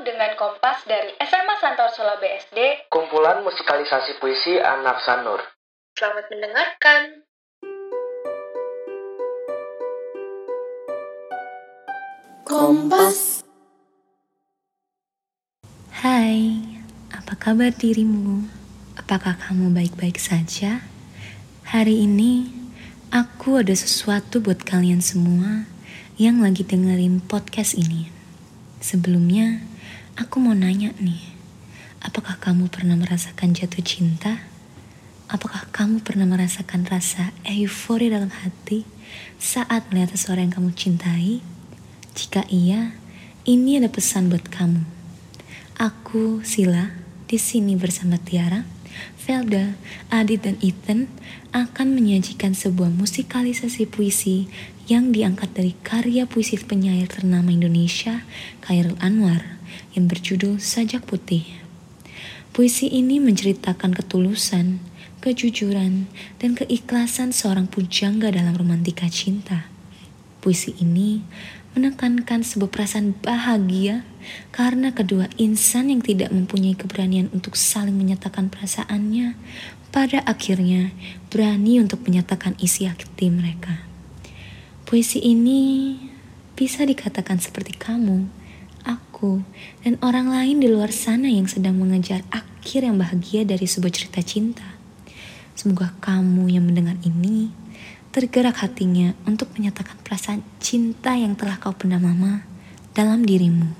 dengan Kompas dari SMA Santor Solo BSD. Kumpulan musikalisasi puisi anak Sanur. Selamat mendengarkan. Kompas. Hai, apa kabar dirimu? Apakah kamu baik-baik saja? Hari ini aku ada sesuatu buat kalian semua yang lagi dengerin podcast ini. Sebelumnya, aku mau nanya nih, apakah kamu pernah merasakan jatuh cinta? Apakah kamu pernah merasakan rasa euforia dalam hati saat melihat seseorang yang kamu cintai? Jika iya, ini ada pesan buat kamu. Aku, Sila, di sini bersama Tiara, Velda, Adit, dan Ethan akan menyajikan sebuah musikalisasi puisi yang diangkat dari karya puisi penyair ternama Indonesia, Khairul Anwar, yang berjudul Sajak Putih. Puisi ini menceritakan ketulusan, kejujuran, dan keikhlasan seorang pujangga dalam romantika cinta. Puisi ini menekankan sebuah perasaan bahagia karena kedua insan yang tidak mempunyai keberanian untuk saling menyatakan perasaannya pada akhirnya berani untuk menyatakan isi hati mereka. Puisi ini bisa dikatakan seperti kamu, aku, dan orang lain di luar sana yang sedang mengejar akhir yang bahagia dari sebuah cerita cinta. Semoga kamu yang mendengar ini tergerak hatinya untuk menyatakan perasaan cinta yang telah kau pendam lama dalam dirimu.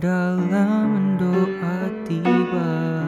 dalam mendoa tiba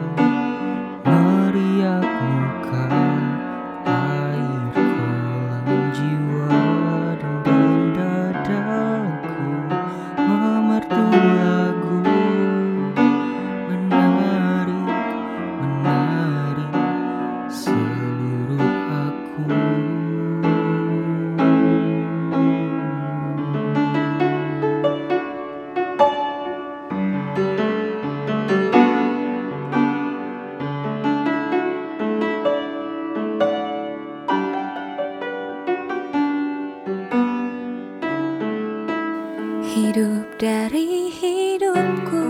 hidup dari hidupku.